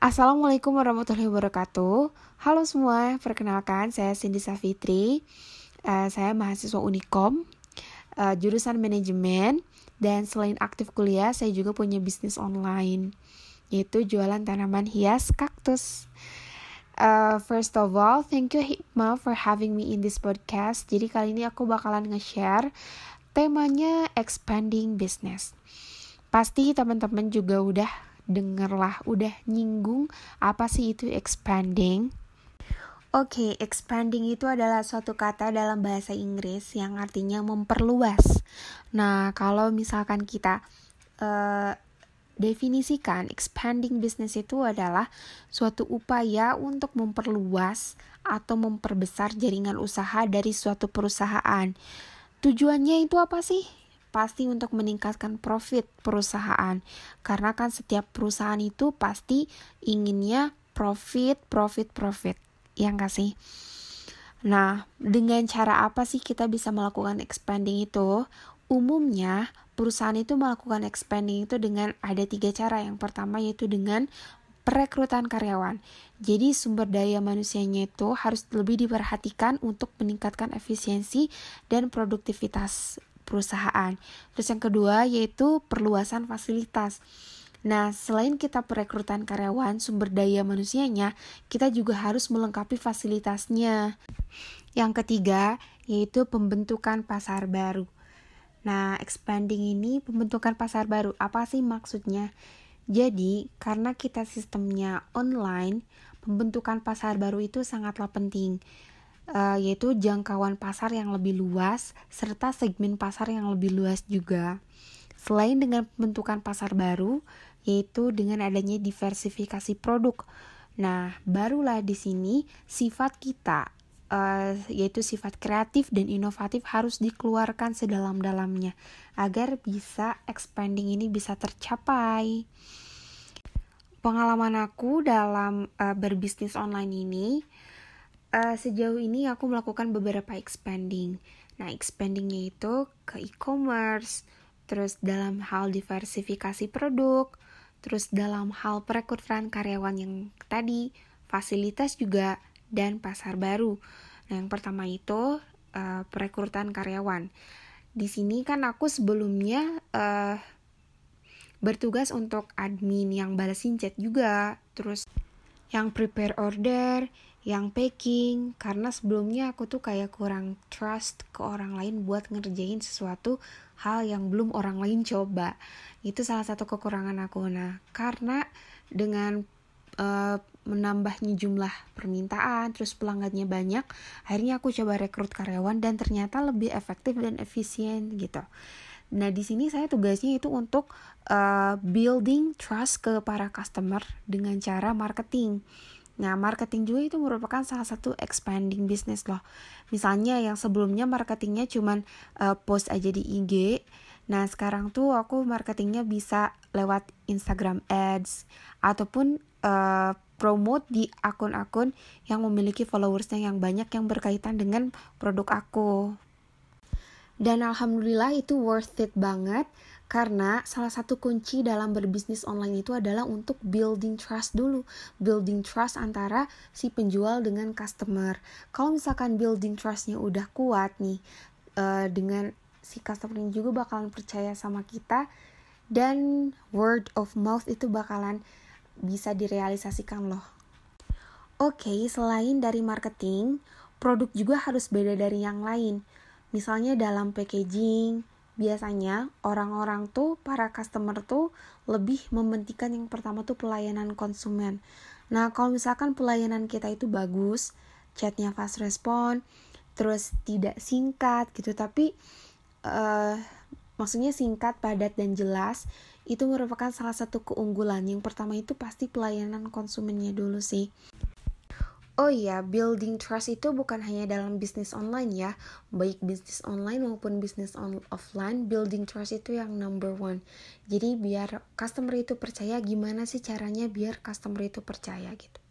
Assalamualaikum warahmatullahi wabarakatuh. Halo semua, perkenalkan saya Cindy Safitri. Uh, saya mahasiswa Unikom, uh, jurusan manajemen, dan selain aktif kuliah, saya juga punya bisnis online, yaitu jualan tanaman hias kaktus. Uh, first of all, thank you Hikmah for having me in this podcast. Jadi kali ini aku bakalan nge-share temanya expanding business. Pasti teman-teman juga udah dengerlah udah nyinggung apa sih itu expanding. Oke, okay, expanding itu adalah suatu kata dalam bahasa Inggris yang artinya memperluas. Nah, kalau misalkan kita uh, definisikan expanding business itu adalah suatu upaya untuk memperluas atau memperbesar jaringan usaha dari suatu perusahaan. Tujuannya itu apa sih? Pasti untuk meningkatkan profit perusahaan. Karena kan setiap perusahaan itu pasti inginnya profit, profit, profit. Ya enggak sih? Nah, dengan cara apa sih kita bisa melakukan expanding itu? Umumnya, perusahaan itu melakukan expanding itu dengan ada tiga cara. Yang pertama yaitu dengan perekrutan karyawan. Jadi sumber daya manusianya itu harus lebih diperhatikan untuk meningkatkan efisiensi dan produktivitas perusahaan. Terus yang kedua yaitu perluasan fasilitas. Nah, selain kita perekrutan karyawan, sumber daya manusianya, kita juga harus melengkapi fasilitasnya. Yang ketiga, yaitu pembentukan pasar baru. Nah, expanding ini pembentukan pasar baru, apa sih maksudnya? Jadi, karena kita sistemnya online, pembentukan pasar baru itu sangatlah penting uh, yaitu jangkauan pasar yang lebih luas serta segmen pasar yang lebih luas juga. Selain dengan pembentukan pasar baru, yaitu dengan adanya diversifikasi produk. Nah, barulah di sini sifat kita uh, yaitu sifat kreatif dan inovatif harus dikeluarkan sedalam-dalamnya agar bisa expanding ini bisa tercapai. Pengalaman aku dalam uh, berbisnis online ini uh, sejauh ini aku melakukan beberapa expanding. Nah, expandingnya itu ke e-commerce, terus dalam hal diversifikasi produk, terus dalam hal perekrutan karyawan yang tadi, fasilitas juga, dan pasar baru. Nah, yang pertama itu uh, perekrutan karyawan. Di sini kan aku sebelumnya uh, bertugas untuk admin yang balesin chat juga, terus yang prepare order, yang packing. Karena sebelumnya aku tuh kayak kurang trust ke orang lain buat ngerjain sesuatu hal yang belum orang lain coba. Itu salah satu kekurangan aku. Nah karena dengan uh, menambahnya jumlah permintaan terus pelanggannya banyak akhirnya aku coba rekrut karyawan dan ternyata lebih efektif dan efisien gitu. Nah di sini saya tugasnya itu untuk uh, building trust ke para customer dengan cara marketing Nah, marketing juga itu merupakan salah satu expanding business loh. Misalnya yang sebelumnya marketingnya cuman uh, post aja di IG. Nah, sekarang tuh aku marketingnya bisa lewat Instagram Ads ataupun uh, promote di akun-akun yang memiliki followersnya yang banyak yang berkaitan dengan produk aku. Dan alhamdulillah itu worth it banget karena salah satu kunci dalam berbisnis online itu adalah untuk building trust dulu. Building trust antara si penjual dengan customer. Kalau misalkan building trustnya udah kuat nih, uh, dengan si customer juga bakalan percaya sama kita dan word of mouth itu bakalan bisa direalisasikan loh. Oke, okay, selain dari marketing, produk juga harus beda dari yang lain. Misalnya dalam packaging, biasanya orang-orang tuh para customer tuh lebih mementingkan yang pertama tuh pelayanan konsumen. Nah, kalau misalkan pelayanan kita itu bagus, chatnya fast respon, terus tidak singkat gitu, tapi uh, maksudnya singkat, padat dan jelas, itu merupakan salah satu keunggulan. Yang pertama itu pasti pelayanan konsumennya dulu sih. Oh iya, building trust itu bukan hanya dalam bisnis online ya, baik bisnis online maupun bisnis on offline, building trust itu yang number one. Jadi biar customer itu percaya, gimana sih caranya biar customer itu percaya gitu.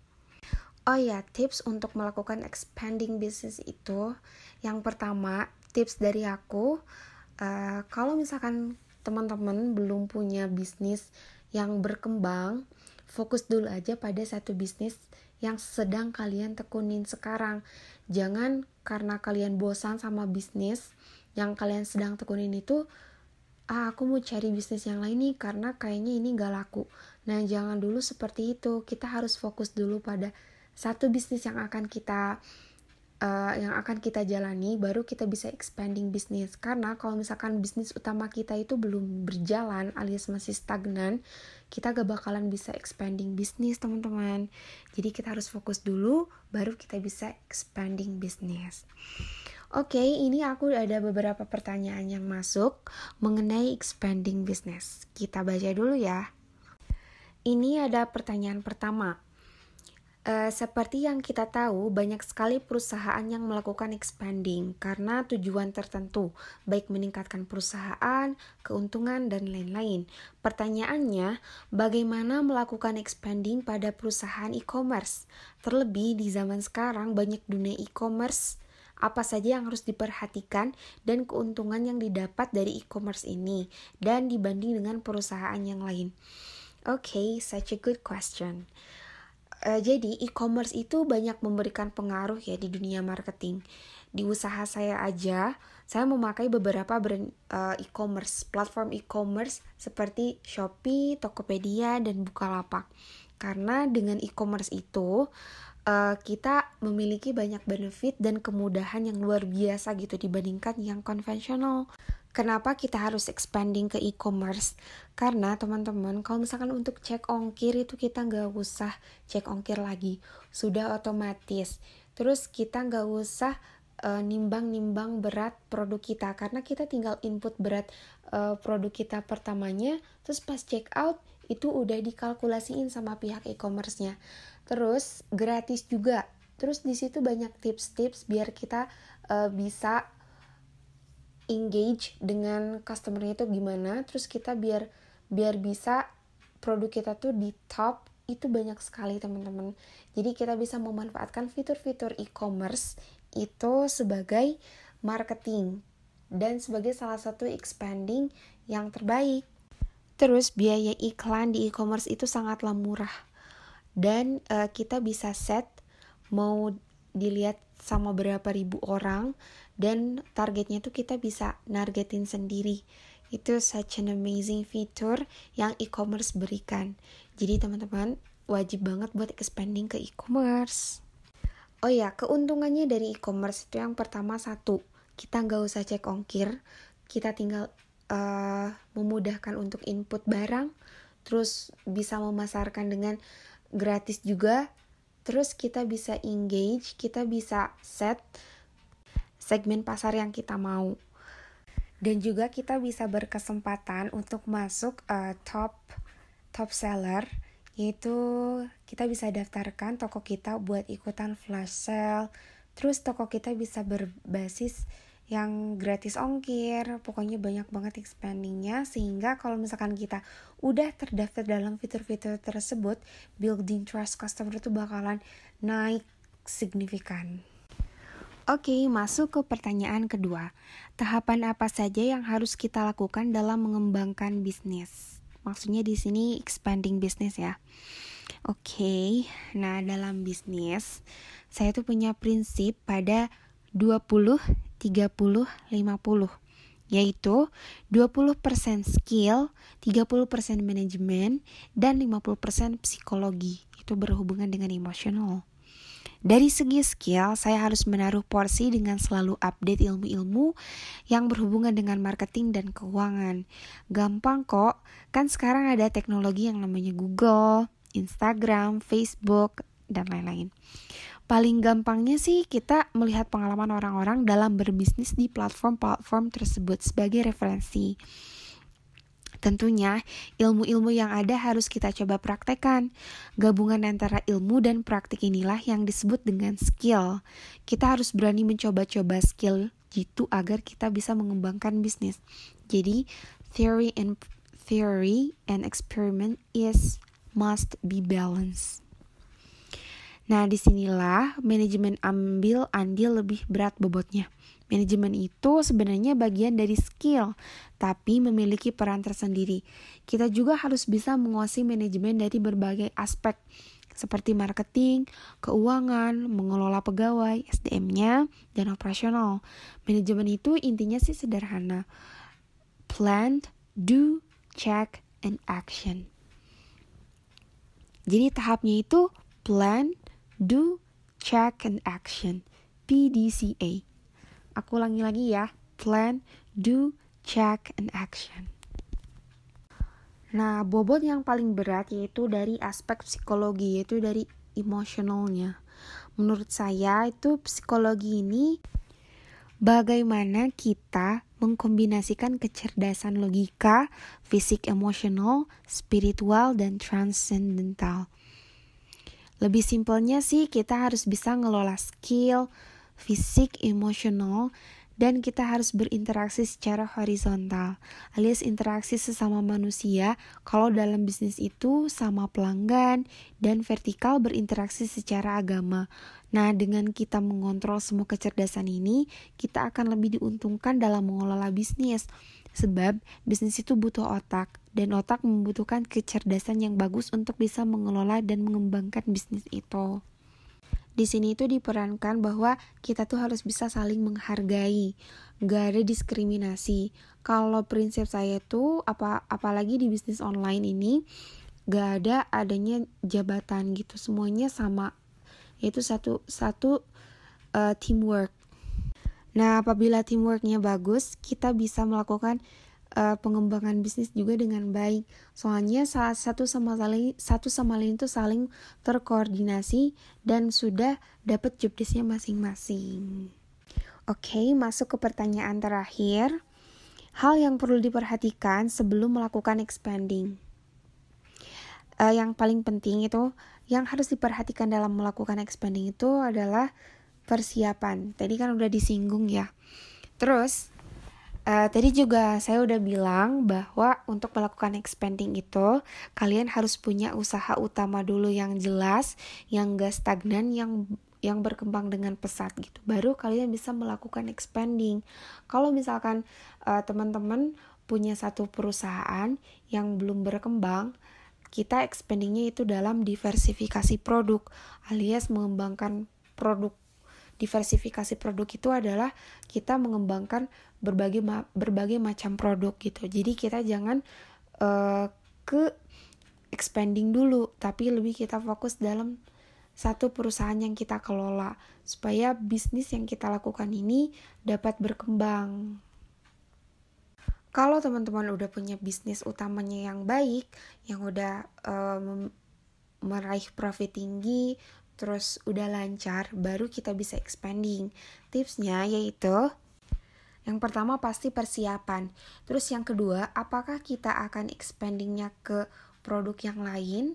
Oh iya, tips untuk melakukan expanding business itu, yang pertama tips dari aku, uh, kalau misalkan teman-teman belum punya bisnis yang berkembang, fokus dulu aja pada satu bisnis yang sedang kalian tekunin sekarang. Jangan karena kalian bosan sama bisnis yang kalian sedang tekunin itu, ah aku mau cari bisnis yang lain nih karena kayaknya ini gak laku. Nah jangan dulu seperti itu, kita harus fokus dulu pada satu bisnis yang akan kita uh, yang akan kita jalani baru kita bisa expanding bisnis karena kalau misalkan bisnis utama kita itu belum berjalan alias masih stagnan kita gak bakalan bisa expanding bisnis teman-teman jadi kita harus fokus dulu baru kita bisa expanding bisnis Oke, okay, ini aku ada beberapa pertanyaan yang masuk mengenai expanding business. Kita baca dulu ya. Ini ada pertanyaan pertama. Uh, seperti yang kita tahu, banyak sekali perusahaan yang melakukan expanding karena tujuan tertentu, baik meningkatkan perusahaan, keuntungan, dan lain-lain. Pertanyaannya, bagaimana melakukan expanding pada perusahaan e-commerce? Terlebih di zaman sekarang, banyak dunia e-commerce. Apa saja yang harus diperhatikan dan keuntungan yang didapat dari e-commerce ini, dan dibanding dengan perusahaan yang lain? Oke, okay, such a good question. Uh, jadi e-commerce itu banyak memberikan pengaruh ya di dunia marketing. Di usaha saya aja, saya memakai beberapa brand uh, e-commerce, platform e-commerce seperti Shopee, Tokopedia, dan Bukalapak. Karena dengan e-commerce itu uh, kita memiliki banyak benefit dan kemudahan yang luar biasa gitu dibandingkan yang konvensional. Kenapa kita harus expanding ke e-commerce? Karena teman-teman, kalau misalkan untuk cek ongkir itu kita nggak usah cek ongkir lagi, sudah otomatis. Terus kita nggak usah uh, nimbang-nimbang berat produk kita karena kita tinggal input berat uh, produk kita pertamanya, terus pas check out itu udah dikalkulasiin sama pihak e-commerce-nya. Terus gratis juga. Terus di situ banyak tips-tips biar kita uh, bisa engage dengan customernya itu gimana terus kita biar biar bisa produk kita tuh di top itu banyak sekali teman-teman. Jadi kita bisa memanfaatkan fitur-fitur e-commerce itu sebagai marketing dan sebagai salah satu expanding yang terbaik. Terus biaya iklan di e-commerce itu sangatlah murah. Dan uh, kita bisa set mau dilihat sama berapa ribu orang dan targetnya tuh kita bisa nargetin sendiri. Itu such an amazing feature yang e-commerce berikan. Jadi teman-teman wajib banget buat expanding ke e-commerce. Oh ya keuntungannya dari e-commerce itu yang pertama satu kita nggak usah cek ongkir. Kita tinggal uh, memudahkan untuk input barang terus bisa memasarkan dengan gratis juga terus kita bisa engage kita bisa set segmen pasar yang kita mau. Dan juga kita bisa berkesempatan untuk masuk uh, top top seller yaitu kita bisa daftarkan toko kita buat ikutan flash sale. Terus toko kita bisa berbasis yang gratis ongkir, pokoknya banyak banget expandingnya sehingga kalau misalkan kita udah terdaftar dalam fitur-fitur tersebut, building trust customer itu bakalan naik signifikan. Oke, masuk ke pertanyaan kedua. Tahapan apa saja yang harus kita lakukan dalam mengembangkan bisnis? Maksudnya di sini expanding bisnis ya. Oke, nah dalam bisnis saya tuh punya prinsip pada 20 30 50 yaitu 20% skill, 30% manajemen, dan 50% psikologi. Itu berhubungan dengan emosional. Dari segi skill, saya harus menaruh porsi dengan selalu update ilmu-ilmu yang berhubungan dengan marketing dan keuangan. Gampang kok, kan sekarang ada teknologi yang namanya Google, Instagram, Facebook, dan lain-lain. Paling gampangnya sih kita melihat pengalaman orang-orang dalam berbisnis di platform-platform tersebut sebagai referensi. Tentunya, ilmu-ilmu yang ada harus kita coba praktekkan. Gabungan antara ilmu dan praktik inilah yang disebut dengan skill. Kita harus berani mencoba-coba skill gitu agar kita bisa mengembangkan bisnis. Jadi, theory and theory and experiment is must be balanced. Nah, di sinilah manajemen ambil andil lebih berat bobotnya. Manajemen itu sebenarnya bagian dari skill, tapi memiliki peran tersendiri. Kita juga harus bisa menguasai manajemen dari berbagai aspek, seperti marketing, keuangan, mengelola pegawai, SDM-nya, dan operasional. Manajemen itu intinya sih sederhana. Plan, do, check, and action. Jadi tahapnya itu plan, do, check, and action. PDCA. Aku ulangi lagi ya. Plan, do, check, and action. Nah, bobot yang paling berat yaitu dari aspek psikologi, yaitu dari emosionalnya. Menurut saya itu psikologi ini bagaimana kita mengkombinasikan kecerdasan logika, fisik emosional, spiritual, dan transcendental. Lebih simpelnya sih kita harus bisa ngelola skill, fisik, emosional, dan kita harus berinteraksi secara horizontal, alias interaksi sesama manusia. Kalau dalam bisnis itu sama pelanggan dan vertikal berinteraksi secara agama. Nah, dengan kita mengontrol semua kecerdasan ini, kita akan lebih diuntungkan dalam mengelola bisnis. Sebab bisnis itu butuh otak, dan otak membutuhkan kecerdasan yang bagus untuk bisa mengelola dan mengembangkan bisnis itu di sini itu diperankan bahwa kita tuh harus bisa saling menghargai, gak ada diskriminasi. Kalau prinsip saya tuh apa apalagi di bisnis online ini gak ada adanya jabatan gitu, semuanya sama, yaitu satu satu uh, teamwork. Nah apabila teamworknya bagus, kita bisa melakukan uh, pengembangan bisnis juga dengan baik. Soalnya salah satu sama lain satu sama lain itu saling terkoordinasi dan sudah dapat desknya masing-masing. Oke, okay, masuk ke pertanyaan terakhir. Hal yang perlu diperhatikan sebelum melakukan expanding. Uh, yang paling penting itu yang harus diperhatikan dalam melakukan expanding itu adalah persiapan. Tadi kan udah disinggung ya. Terus Uh, tadi juga saya udah bilang bahwa untuk melakukan expanding itu kalian harus punya usaha utama dulu yang jelas, yang gak stagnan, yang yang berkembang dengan pesat gitu. Baru kalian bisa melakukan expanding. Kalau misalkan uh, teman-teman punya satu perusahaan yang belum berkembang, kita expandingnya itu dalam diversifikasi produk alias mengembangkan produk diversifikasi produk itu adalah kita mengembangkan berbagai ma berbagai macam produk gitu. Jadi kita jangan uh, ke expanding dulu, tapi lebih kita fokus dalam satu perusahaan yang kita kelola supaya bisnis yang kita lakukan ini dapat berkembang. Kalau teman-teman udah punya bisnis utamanya yang baik, yang udah um, meraih profit tinggi, terus udah lancar, baru kita bisa expanding. Tipsnya yaitu yang pertama pasti persiapan. Terus yang kedua, apakah kita akan expandingnya ke produk yang lain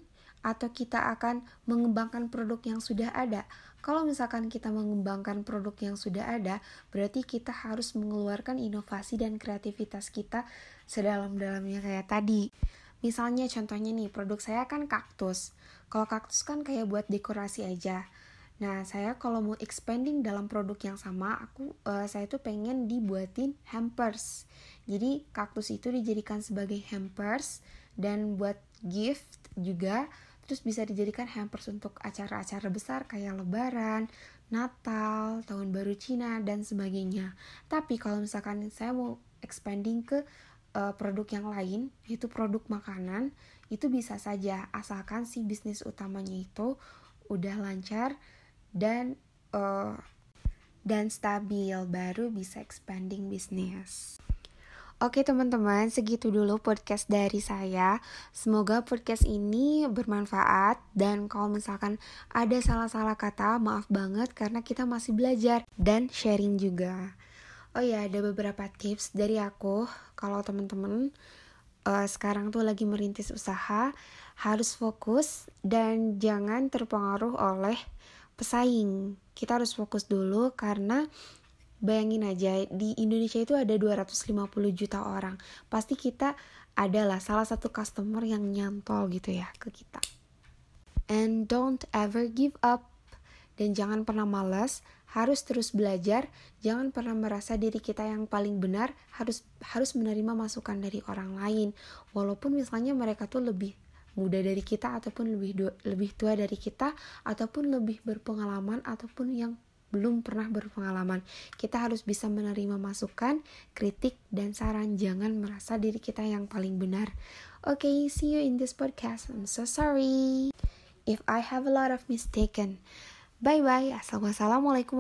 atau kita akan mengembangkan produk yang sudah ada? Kalau misalkan kita mengembangkan produk yang sudah ada, berarti kita harus mengeluarkan inovasi dan kreativitas kita sedalam-dalamnya kayak tadi. Misalnya contohnya nih, produk saya kan kaktus. Kalau kaktus kan kayak buat dekorasi aja. Nah, saya kalau mau expanding dalam produk yang sama, aku uh, saya tuh pengen dibuatin hampers. Jadi kaktus itu dijadikan sebagai hampers dan buat gift juga terus bisa dijadikan hampers untuk acara-acara besar kayak lebaran, Natal, tahun baru Cina dan sebagainya. Tapi kalau misalkan saya mau expanding ke uh, produk yang lain, yaitu produk makanan, itu bisa saja asalkan si bisnis utamanya itu udah lancar dan uh, dan stabil baru bisa expanding bisnis. Oke teman-teman, segitu dulu podcast dari saya. Semoga podcast ini bermanfaat dan kalau misalkan ada salah-salah kata, maaf banget karena kita masih belajar dan sharing juga. Oh ya, ada beberapa tips dari aku kalau teman-teman uh, sekarang tuh lagi merintis usaha harus fokus dan jangan terpengaruh oleh pesaing. Kita harus fokus dulu karena bayangin aja di Indonesia itu ada 250 juta orang. Pasti kita adalah salah satu customer yang nyantol gitu ya ke kita. And don't ever give up dan jangan pernah malas, harus terus belajar, jangan pernah merasa diri kita yang paling benar, harus harus menerima masukan dari orang lain. Walaupun misalnya mereka tuh lebih muda dari kita ataupun lebih lebih tua dari kita ataupun lebih berpengalaman ataupun yang belum pernah berpengalaman. Kita harus bisa menerima masukan, kritik, dan saran. Jangan merasa diri kita yang paling benar. Oke, okay, see you in this podcast. I'm so sorry if I have a lot of mistaken. Bye bye. Assalamualaikum